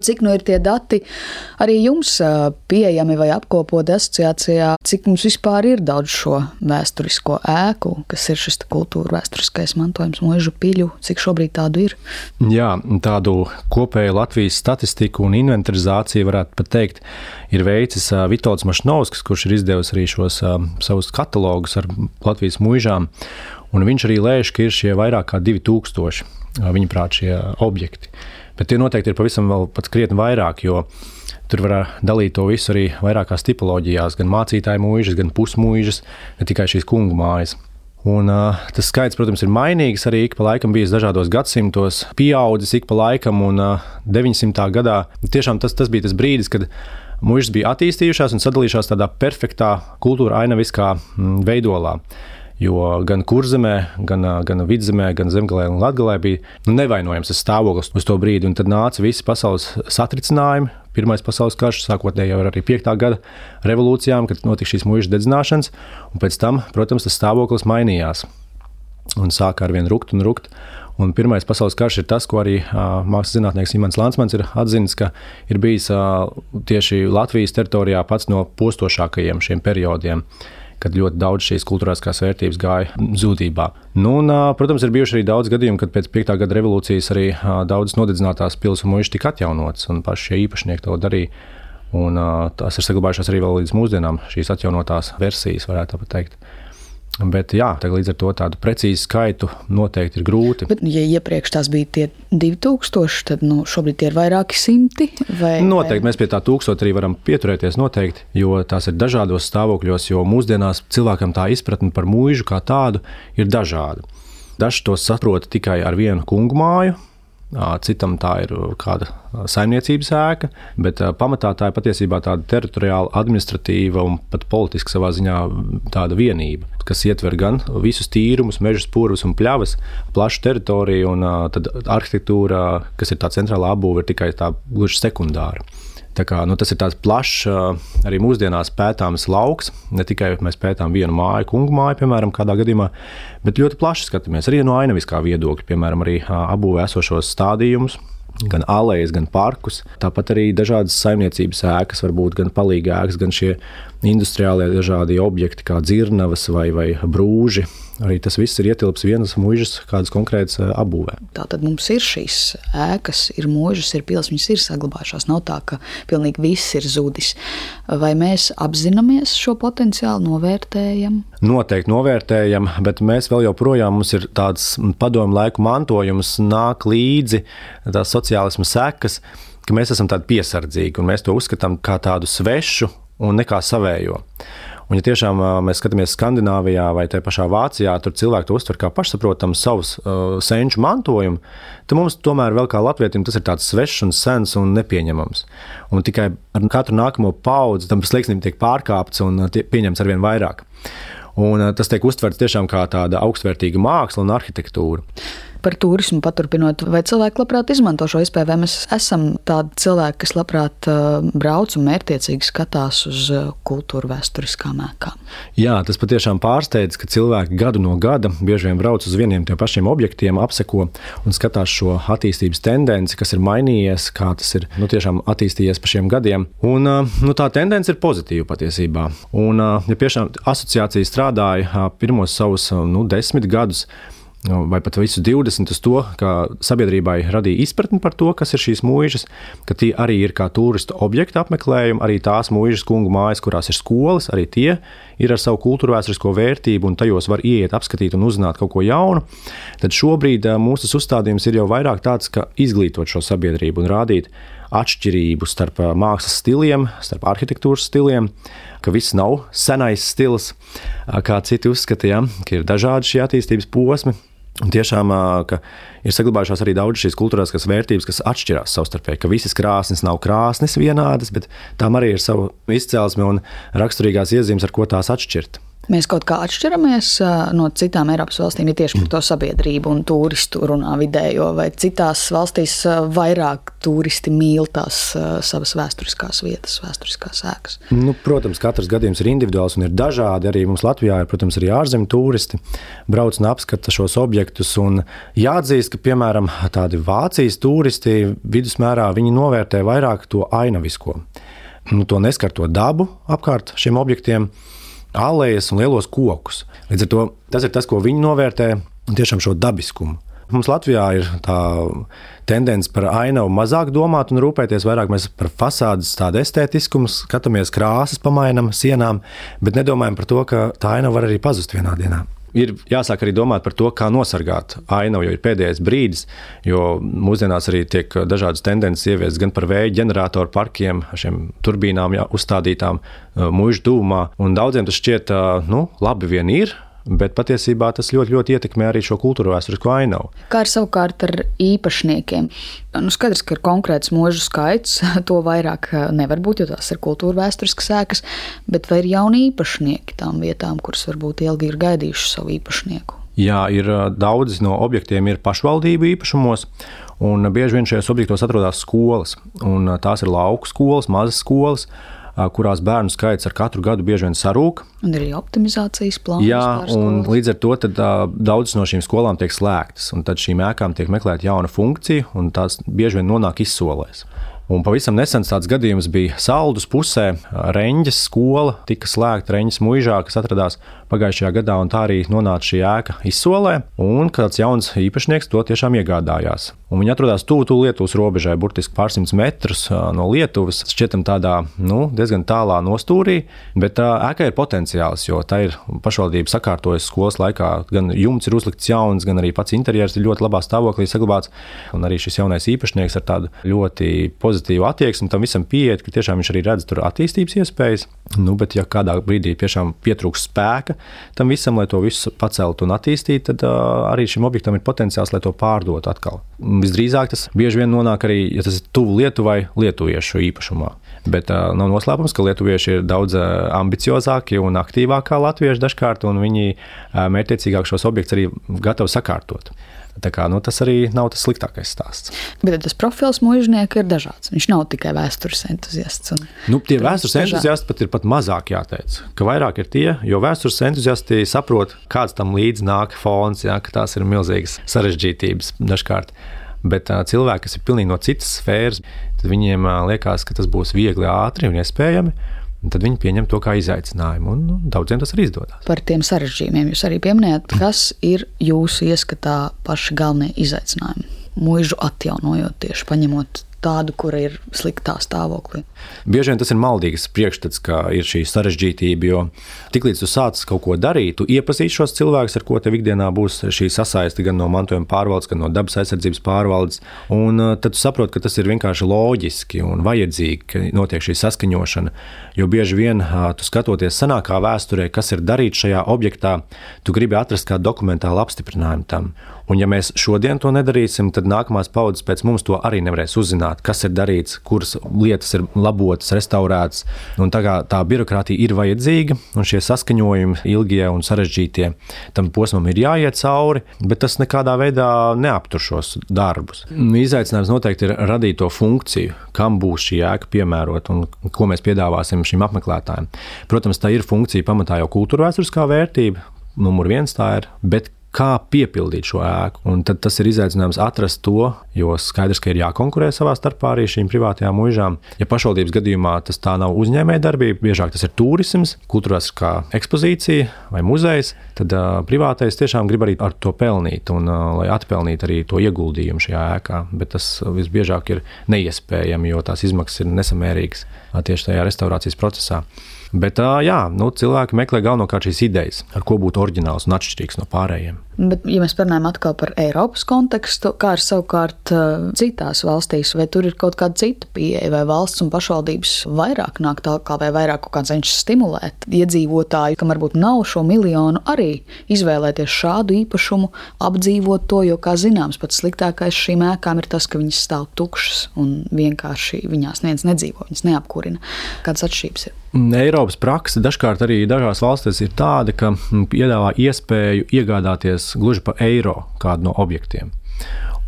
Cik nu ir tie dati arī jums pieejami vai apkopoti asociācijā? Cik mums vispār ir daudz šo vēsturisko ēku, kas ir šis kultūra vēsturiskais mantojums, mūžu piļu? Cik šobrīd tādu ir? Jā, tādu kopēju Latvijas statistiku un inventarizāciju varētu pat teikt, ir veicis Vitolds Mašnovskis, kurš ir izdevis arī šos savus katalogus ar Latvijas mūžām. Un viņš arī lēš, ka ir šie vairāk kā 2000, viņa prāt, šie objekti. Bet tie noteikti ir pavisam vēl krietni vairāk, jo tur var dalīt to visu arī vairākās tipoloģijās, gan mācītāju mūžas, gan pusmūžas, ne tikai šīs kungu mājas. Un, uh, tas skaits, protams, ir mainīgs arī ik pa laikam bijis dažādos gadsimtos, pieaudzis ik pa laikam, un uh, 900. gadā tiešām tas, tas bija tas brīdis, kad mūžas bija attīstījušās un sadalījušās tādā perfektā kultūra ainaviskā veidolā. Jo gan kurzemē, gan, gan vidzemē, gan zemgālē un latgalē bija nu, nevainojams stāvoklis uz to brīdi. Un tad nāca visi pasaules satricinājumi. Pirmais pasaules karš, sākotnēji jau ar arī 5. gada revolūcijām, kad notika šīs mūža dedzināšanas, un pēc tam, protams, tas stāvoklis mainījās. Un sāka ar vienu rukt un rukt. Un pirmais pasaules karš ir tas, ko arī uh, mākslinieks zinātnieks Imants Lansmans ir atzīmis, ka ir bijis uh, tieši Latvijas teritorijā pats no postošākajiem šiem periodiem. Uh, kad ļoti daudz šīs kultūrāskās vērtības gāja zudībā. Nu, un, protams, ir bijuši arī daudz gadījumu, kad pēc 5. gada revolūcijas arī daudzas nodedzinātās pilsētas un mūžas tika atjaunotas, un paši šie īpašnieki to darīja. Un, uh, tās ir saglabājušās arī līdz mūsdienām, šīs atjaunotās versijas, varētu teikt. Bet jā, līdz ar to tādu precīzu skaitu noteikti ir grūti. Bet, ja iepriekš tās bija tie 2000, tad nu, šobrīd tie ir vairāki simti. Vai, noteikti vai... mēs pie tā tūkstoša arī varam pieturēties, noteikti, jo tās ir dažādos stāvokļos, jo mūsdienās cilvēkam tā izpratne par mūžu kā tādu ir dažāda. Daži to saprot tikai ar vienu kungu māju, citam tā ir kāda saimniecības ēka, bet pamatā tā ir patiesībā tāda teritoriāla, administratīva un pat politiska savā ziņā tāda vienība, kas ietver gan visus tīrumus, mežus, purvus un pļavas, plašu teritoriju, un tad arhitektūra, kas ir tā centrālā apbūve, ir tikai tā gluži sekundāra. Kā, nu, tas ir tāds plašs, arī mūsdienās pētāms lauks. Ne tikai mēs pētām vienu māju, kungu māju, piemēram, kādā gadījumā, bet ļoti plaši skatāmies arī no ainaviskā viedokļa, piemēram, arī apbūvē esošos stādījumus. Gan alejas, gan parkus. Tāpat arī dažādas saimniecības ēkas, varbūt gan palīgākas, gan šie industriālie dažādi objekti, kā dzirnavas vai, vai brūži, Arī tas viss ir ietilps vienas mūžas, kādas konkrētas apbūvē. Tā tad mums ir šīs ēkas, ir mūžas, ir pilsētas, viņas ir saglabājušās. Nav tā, ka pilnīgi viss ir zudis. Vai mēs apzināmies šo potenciālu, novērtējam? Noteikti novērtējam, bet mēs vēl joprojām mums ir tāds padomu laiku mantojums, nāk līdzi tās sociālisma sekas, ka mēs esam tādi piesardzīgi un mēs to uzskatām kā tādu svešu un nekā savējo. Un, ja tiešām mēs skatāmies Skandināvijā vai tajā pašā Vācijā, tur cilvēki to uztver kā pašsaprotamu savus uh, senču mantojumu, tad mums tomēr vēl kā latvietim tas ir tāds svešs un sens un nepieņemams. Un tikai ar katru nākamo paudzi tam slieksnim tiek pārkāpts un tie, pieņemts arvien vairāk. Un, uh, tas tiek uztverts tiešām kā tāda augstvērtīga māksla un arhitektūra par turismu paturpinot, vai cilvēki labprāt izmanto šo iespēju, vai mēs esam tādi cilvēki, kas labprāt uh, brauc un mērķiecīgi skatās uz uh, kultūra vēsturiskām ēkām. Jā, tas patiešām pārsteidz, ka cilvēki gadu no gada bieži vien brauc uz vieniem tiem pašiem objektiem, apseko un skatās šo attīstības tendenci, kas ir mainījies, kā tas ir nu, tiešām attīstījies pa šiem gadiem. Un, uh, nu, tā tendence ir pozitīva patiesībā. Un, ja tiešām asociācija strādāja pirmos savus nu, desmit gadus, vai pat visu 20 uz to, ka sabiedrībai radīja izpratni par to, kas ir šīs mūžas, ka tie arī ir kā turistu objekti apmeklējumi, arī tās mūžas, kungu mājas, kurās ir skolas, arī tie ir ar savu kultūru vēsturisko vērtību, un tajos var ieiet, apskatīt un uzzināt kaut ko jaunu. Tad šobrīd mūsu uzstādījums ir jau vairāk tāds, ka izglītot šo sabiedrību un rādīt atšķirību starp mākslas stiliem, starp arhitektūras stiliem, ka viss nav senais stils, kā citi uzskatīja, ka ir dažādi šie attīstības posmi. Un tiešām ir saglabājušās arī daudz šīs kultūrālās vērtības, kas atšķirās savstarpēji. Ka visas krāsnes nav krāsnes vienādas, bet tām arī ir sava izcelsme un raksturīgās iezīmes, ar ko tās atšķirt. Mēs kaut kā atšķiramies no citām Eiropas valstīm, ja tieši par to sabiedrību un turistu runā vidējo, vai citās valstīs vairāk turisti mīl tās savas vēsturiskās vietas, vēsturiskās ēkas. Nu, protams, katrs gadījums ir individuāls un ir dažādi. Arī mums Latvijā ir, protams, arī ārzemju turisti, brauc un apskata šos objektus. Un jāatzīst, ka, piemēram, tādi Vācijas turisti vidusmērā viņi novērtē vairāk to ainavisko. Nu, to neskarto dabu apkārt šiem objektiem alejas un lielos kokus. Līdz ar to tas ir tas, ko viņi novērtē, tiešām šo dabiskumu. Mums Latvijā ir tā tendence par ainavu mazāk domāt un rūpēties vairāk par fasādes tādu estētiskumu, skatāmies krāsas, pamainām sienām, bet nedomājam par to, ka tā ainava var arī pazust vienā dienā ir jāsāk arī domāt par to, kā nosargāt ainavu, jo ir pēdējais brīdis, jo mūsdienās arī tiek dažādas tendences ieviestas gan par vēja ģeneratoru parkiem, šiem turbīnām jā, uzstādītām mūža dūmā, un daudziem tas šķiet, nu, labi vien ir, Bet patiesībā tas ļoti, ļoti ietekmē arī šo kultūru vēsturisko ainavu. Kā ar savukārt ar īpašniekiem? Nu, skaidrs, ka ir konkrēts mūžu skaits, to vairāk eh, nevar būt, jo tās ir kultūra vēsturiskas sēkas, bet vai ir jauni īpašnieki tām vietām, kuras varbūt ilgi ir gaidījuši savu īpašnieku? Jā, ir eh, daudzi no objektiem ir pašvaldību īpašumos, un bieži vien šajos objektos atrodas skolas. Eh, tās ir lauku skolas, mazas skolas kurās bērnu skaits ar katru gadu bieži vien sarūk. Un ir arī optimizācijas plāns. Jā, un līdz ar to tad, daudzas no šīm skolām tiek slēgtas, un tad šīm ēkām tiek meklēta jauna funkcija, un tās bieži vien nonāk izsolēs. Un pavisam nesen tāds gadījums bija Saldus pusē. Reņģes skola tika slēgta Reņģes mūžā, kas atradās pagājušajā gadā, un tā arī nonāca šī ēka izsolē. Un kāds jauns īpašnieks to tiešām iegādājās. Un viņi atrodas tuvu tu Lietuvas robežai, burtiski pārsimts metrus no Lietuvas. Šķietam tādā nu, diezgan tālā nostūrī, bet tā ēka ir potenciāls, jo tā ir pašvaldība sakārtojusi skolas laikā. Gan jumts ir uzlikts jauns, gan arī pats interjers ir ļoti labā stāvoklī saglabāts. Un arī šis jaunais īpašnieks ar tādu ļoti pozitīvu attieksmi tam visam pieiet, ka tiešām viņš arī redz tur attīstības iespējas. Nu, bet, ja kādā brīdī tiešām pietrūks spēka tam visam, lai to visu paceltu un attīstītu, tad uh, arī šim objektam ir potenciāls, lai to pārdotu atkal. Visdrīzāk tas bieži vien nonāk arī, ja tas ir tuvu Lietuvai, lietuviešu īpašumā. Bet uh, nav noslēpums, ka lietuvieši ir daudz uh, ambiciozāki un aktīvāki kā latvieši dažkārt, un viņi uh, mērķiecīgāk šos objektus arī gatavi sakārtot. Kā, nu, tas arī nav tas sliktākais stāsts. Bet tas profils mūžnieka ir dažāds. Viņš nav tikai vēstures entuziasts. Nu, tie vēstures entuziasti pat ir pat mazāk jāteic. Ka vairāk ir tie, jo vēstures entuziasti saprot, kāds tam līdzi nāk fons, jā, ka tās ir milzīgas sarežģītības dažkārt. Bet uh, cilvēki, kas ir pilnīgi no citas sfēras, viņiem uh, liekas, ka tas būs viegli, ātri un iespējami. Tad viņi pieņem to kā izaicinājumu, un nu, daudziem tas arī izdodas. Par tiem sarežģījumiem jūs arī pieminējat, kas ir jūsu ieskatā paši galvenie izaicinājumi. Mūžu atjaunojot, tieši paņemot tādu, kur ir sliktā stāvoklī. Bieži vien tas ir maldīgs priekšstats, ka ir šī sarežģītība, jo tiklīdz tu sāc kaut ko darīt, tu iepazīsti šos cilvēkus, ar ko tev ikdienā būs šī sasaiste gan no mantojuma pārvaldes, gan no dabas aizsardzības pārvaldes. Un uh, tad tu saproti, ka tas ir vienkārši loģiski un vajadzīgi, ka notiek šī saskaņošana. Jo bieži vien uh, tu skatoties senākā vēsturē, kas ir darīts šajā objektā, tu gribi atrast kādu dokumentālu apstiprinājumu tam. Un, ja mēs šodien to nedarīsim, tad nākamās paudzes pēc mums to arī nevarēs uzzināt, kas ir darīts, kuras lietas ir labotas, restaurētas. Un tā, tā birokrātija ir vajadzīga, un šie saskaņojumi, ilgie un sarežģītie, tam posmam ir jāiet cauri, bet tas nekādā veidā neaptur šos darbus. Izaicinājums noteikti ir radīt to funkciju, kam būs šī ēka piemērota un ko mēs piedāvāsim šim apmeklētājam. Protams, tā ir funkcija pamatā jau kultūra vēsturiskā vērtība. Numur viens tā ir, bet kā piepildīt šo ēku. Un tad tas ir izaicinājums atrast to, jo skaidrs, ka ir jākonkurē savā starpā arī šīm privātajām mūžām. Ja pašvaldības gadījumā tas tā nav uzņēmējdarbība, biežāk tas ir turisms, kultūras kā ekspozīcija vai muzejs, tad uh, privātais tiešām grib arī ar to pelnīt un uh, lai atpelnītu arī to ieguldījumu šajā ēkā. Bet tas visbiežāk ir neiespējami, jo tās izmaksas ir nesamērīgas tieši tajā restaurācijas procesā. Bet jā, nu, cilvēki meklē galvenokārt šīs idejas, ar ko būtu oriģināls un atšķirīgs no pārējiem. Bet, ja mēs parunājam atkal par Eiropas kontekstu, kā ir savukārt citās valstīs, vai tur ir kaut kāda cita pieeja, vai valsts un pašvaldības vairāk nāk tālāk, vai vairāk kaut kā cenšas stimulēt iedzīvotāju, kam varbūt nav šo miljonu, arī izvēlēties šādu īpašumu, apdzīvot to, jo, kā zināms, pats sliktākais šīm ēkām ir tas, ka viņas stāv tukšas un vienkārši viņās neviens nedzīvo, viņas neapkurina. Kādas atšķirības ir? Eiropas praksa dažkārt arī dažās valstīs ir tāda, ka piedāvā iespēju iegādāties gluži pa eiro kādu no objektiem.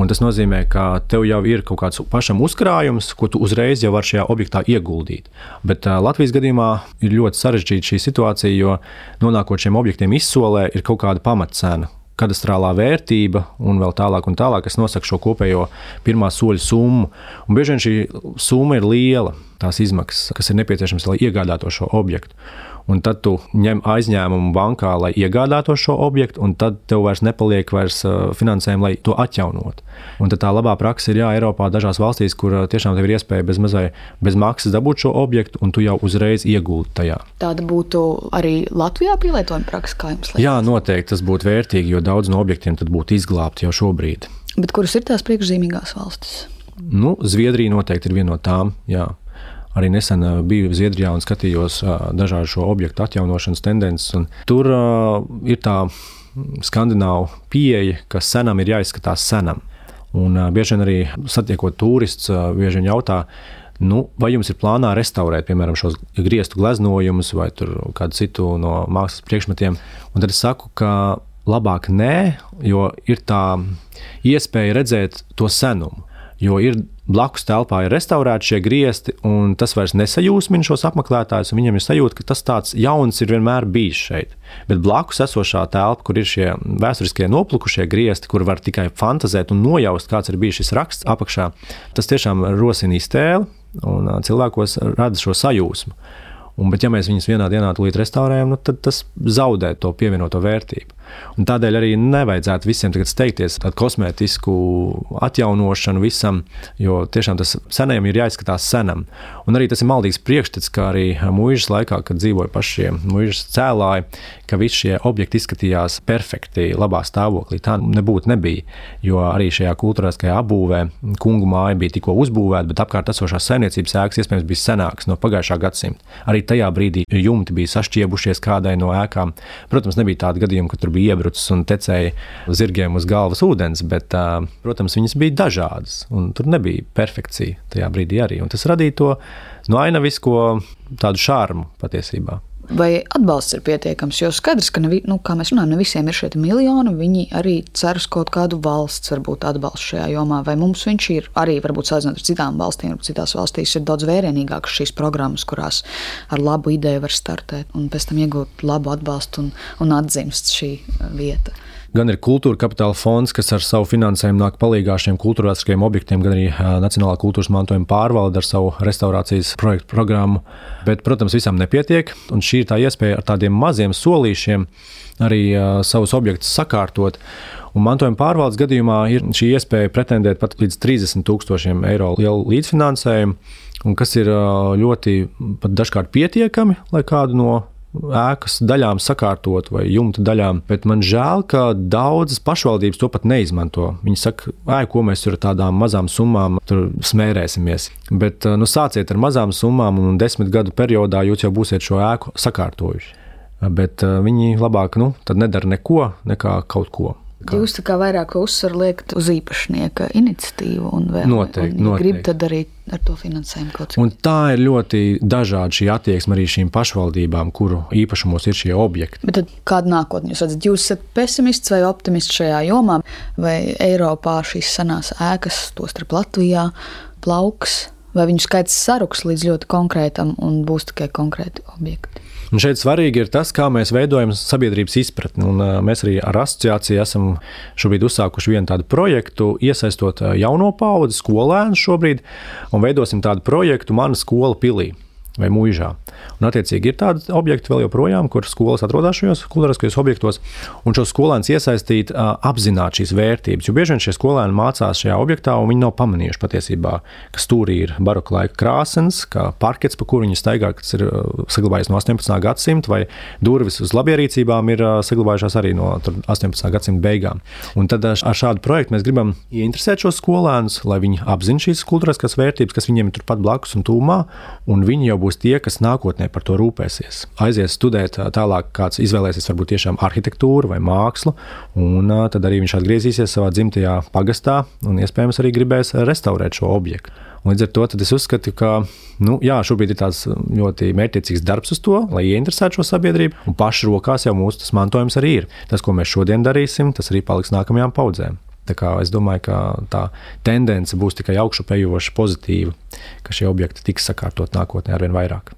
Un tas nozīmē, ka tev jau ir kaut kāds pašam uzkrājums, ko tu uzreiz jau vari šajā objektā ieguldīt. Bet Latvijas gadījumā ir ļoti sarežģīta šī situācija, jo nonākot šiem objektiem izsolē, ir kaut kāda pamatcena, kadastrālā vērtība un vēl tālāk, un tālāk, kas nosaka šo kopējo pirmā soļa summu. Un bieži vien šī summa ir liela, tās izmaksas, kas ir nepieciešamas, lai iegādātu šo objektu un tad tu ņem aizņēmumu bankā, lai iegādātos šo objektu, un tad tev vairs nepaliek vairs finansējumu, lai to atjaunot. Un tā labā praksa ir, jā, Eiropā dažās valstīs, kur tiešām tev ir iespēja bez, mazai, bez maksas dabūt šo objektu, un tu jau uzreiz iegūti tajā. Tāda būtu arī Latvijā pielietojama praksa, kā jums liekas? Jā, noteikti tas būtu vērtīgi, jo daudz no objektiem būtu izglābti jau šobrīd. Bet kuras ir tās priekšzīmīgās valstis? Nu, Zviedrija noteikti ir viena no tām. Jā. Arī nesen uh, biju Zviedrijā un skatījos uh, dažādu šo objektu atjaunošanas tendences. Tur uh, ir tā skandināva pieeja, ka senam ir jāizskatās senam. Un bieži vien arī satiekot turistus, bieži vien jautā, nu, vai jums ir plānā restaurēt, piemēram, šos griestu gleznojumus vai kādu citu no mākslas priekšmetiem. Un tad es saku, ka labāk nē, jo ir tā iespēja redzēt to senumu. Jo ir blakus telpā ir restaurēti šie griezti, un tas vairs nesajūsmina šos apmeklētājus. Viņam ir sajūta, ka tas tāds jauns ir vienmēr bijis šeit. Bet blakus esošā telpa, kur ir šie vēsturiskie noplukušie griezti, kur var tikai fantazēt un nojaust, kāds ir bijis šis raksts apakšā, tas tiešām rosina iztēli un cilvēkos rada šo sajūsmu. Un, bet, ja mēs viņus vienā dienā restaurējam, nu, tad tas zaudē to pievienoto vērtību. Un tādēļ arī nevajadzētu visiem tagad steigties tādu kosmētisku atjaunošanu visam, jo tiešām tas senajam ir jāizskatās senam. Un arī tas ir maldīgs priekšstats, kā arī mūžas laikā, kad dzīvoja paši šie mūžas cēlāji, ka visi šie objekti izskatījās perfekti, labā stāvoklī. Tā nebūtu nebija, jo arī šajā kultūrāskajā apbūvē kungu māja bija tikko uzbūvēta, bet apkārt esošās saimniecības ēkas iespējams bija senākas no pagājušā gadsimta. Arī tajā brīdī jumti bija sašķiebušies kādai no ēkām. Protams, nebija tāda gadījuma, ka tur bija bija iebrucis un tecēja zirgiem uz galvas ūdens, bet, protams, viņas bija dažādas. Tur nebija perfekcija tajā brīdī arī. Un tas radīja to no ainavisko tādu šārmu patiesībā vai atbalsts ir pietiekams. Jo skaidrs, ka ne, nu, mēs runājam, ne visiem ir šie miljoni. Viņi arī cer uz kaut kādu valsts varbūt, atbalstu šajā jomā. Vai mums viņš ir arī, varbūt salīdzinot ar citām valstīm, varbūt citās valstīs ir daudz vērienīgākas šīs programmas, kurās ar labu ideju var startēt un pēc tam iegūt labu atbalstu un, un atzimst šī vieta gan ir kultūra kapitāla fonds, kas ar savu finansējumu nāk palīdzīgā šiem kultūrātiskiem objektiem, gan arī Nacionālā kultūras mantojuma pārvalde ar savu restaurācijas projektu programmu. Bet, protams, visam nepietiek, un šī ir tā iespēja ar tādiem maziem solīšiem arī uh, savus objektus sakārtot. Un mantojuma pārvaldes gadījumā ir šī iespēja pretendēt pat līdz 30 tūkstošiem eiro lielu līdzfinansējumu, un kas ir ļoti dažkārt pietiekami, lai kādu no ēkas daļām sakārtot vai jumta daļām, bet man žēl, ka daudzas pašvaldības to pat neizmanto. Viņi saka, ai, ko mēs ar tādām mazām summām smērēsimies. Bet nu, sāciet ar mazām summām, un desmit gadu periodā jūs jau būsiet šo ēku sakārtojuši. Bet viņi labāk nu, nedara neko, nekā kaut ko. Kā. Jūs tā kā vairāk uzsvaru liekat uz īpašnieka iniciatīvu un vēl noteikti, un, ja noteikti. gribat tad arī ar to finansējumu kaut ko. Un tā ir ļoti dažāda šī attieksme arī šīm pašvaldībām, kuru īpašumos ir šie objekti. Bet tad kāda nākotne jūs redzat? Jūs esat pesimists vai optimists šajā jomā, vai Eiropā šīs senās ēkas, tostarp Latvijā, plauks, vai viņu skaits saruks līdz ļoti konkrētam un būs tikai konkrēti objekti? Un šeit svarīgi ir tas, kā mēs veidojam sabiedrības izpratni. Un, mēs arī ar asociāciju esam šobrīd uzsākuši vienu tādu projektu, iesaistot jauno paudzi, skolēnus šobrīd, un veidosim tādu projektu Mana skola pilī. Vai mūžā. Un, attiecīgi, ir tādi objekti vēl joprojām, kur skolas atrodas šajos kultūriskajos objektos, un šo skolēnus iesaistīt, apzināt šīs vērtības. Jo bieži vien šie skolēni mācās šajā objektā, un viņi nav pamanījuši patiesībā, ka stūrī ir baroka laika krāsens, ka parkets, pa kuru viņi staigā, kas ir saglabājies no 18. gadsimta, vai durvis uz labierīcībām ir saglabājušās arī no 18. gadsimta beigām. Un tad ar šādu projektu mēs gribam ieinteresēt šos skolēnus, lai viņi apzinātu šīs kultūriskās vērtības, kas viņiem ir turpat blakus un tūmā, un viņi jau būs tie, kas nākotnē par to rūpēsies. Aizies studēt tālāk, kāds izvēlēsies varbūt tiešām arhitektūru vai mākslu, un tad arī viņš atgriezīsies savā dzimtajā pagastā un iespējams arī gribēs restaurēt šo objektu. Un līdz ar to es uzskatu, ka nu, jā, šobrīd ir tāds ļoti mērķiecīgs darbs uz to, lai ieinteresētu šo sabiedrību, un pašu rokās jau mūsu mantojums arī ir. Tas, ko mēs šodien darīsim, tas arī paliks nākamajām paudzēm. Es domāju, ka tā tendence būs tikai augšupejoša, pozitīva, ka šie objekti tiks sakārtot nākotnē arvien vairāk.